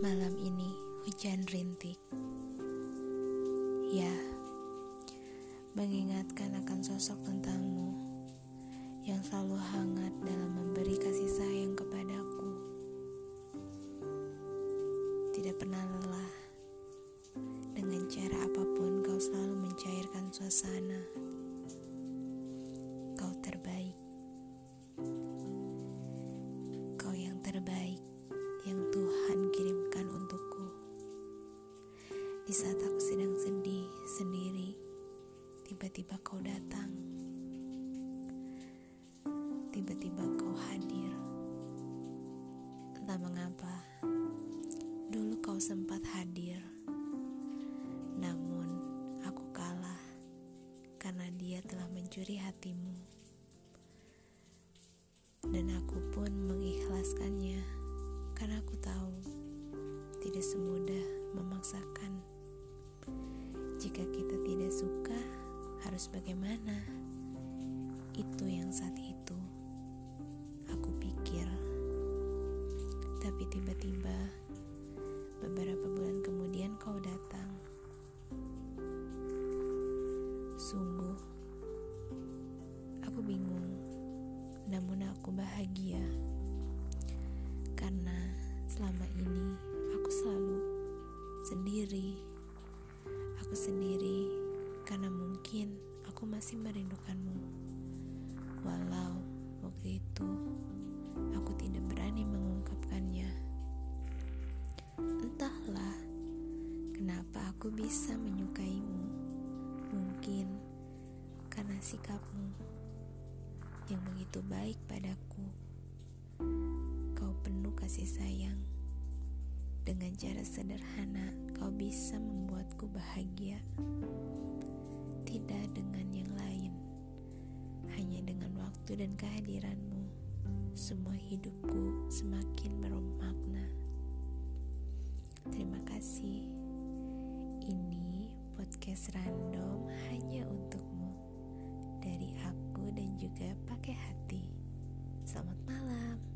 Malam ini hujan rintik. Ya, mengingatkan akan sosok tentangmu yang selalu hangat dalam memberi kasih sayang kepadaku. Tidak pernah lelah Di saat aku sedang sedih sendiri, tiba-tiba kau datang. Tiba-tiba kau hadir. Entah mengapa, dulu kau sempat hadir. Namun, aku kalah karena dia telah mencuri hatimu. Dan aku pun mengikhlaskannya karena aku tahu tidak semudah memaksakan. Jika kita tidak suka, harus bagaimana? Itu yang saat itu aku pikir. Tapi tiba-tiba beberapa bulan kemudian kau datang. Sungguh, aku bingung, namun aku bahagia karena selama ini aku selalu sendiri. Aku sendiri karena mungkin aku masih merindukanmu. Walau waktu itu aku tidak berani mengungkapkannya. Entahlah kenapa aku bisa menyukaimu. Mungkin karena sikapmu yang begitu baik padaku. Kau penuh kasih sayang. Dengan cara sederhana, kau bisa bahagia. Tidak dengan yang lain, hanya dengan waktu dan kehadiranmu, semua hidupku semakin bermakna. Terima kasih. Ini podcast random hanya untukmu dari aku dan juga pakai hati. Selamat malam.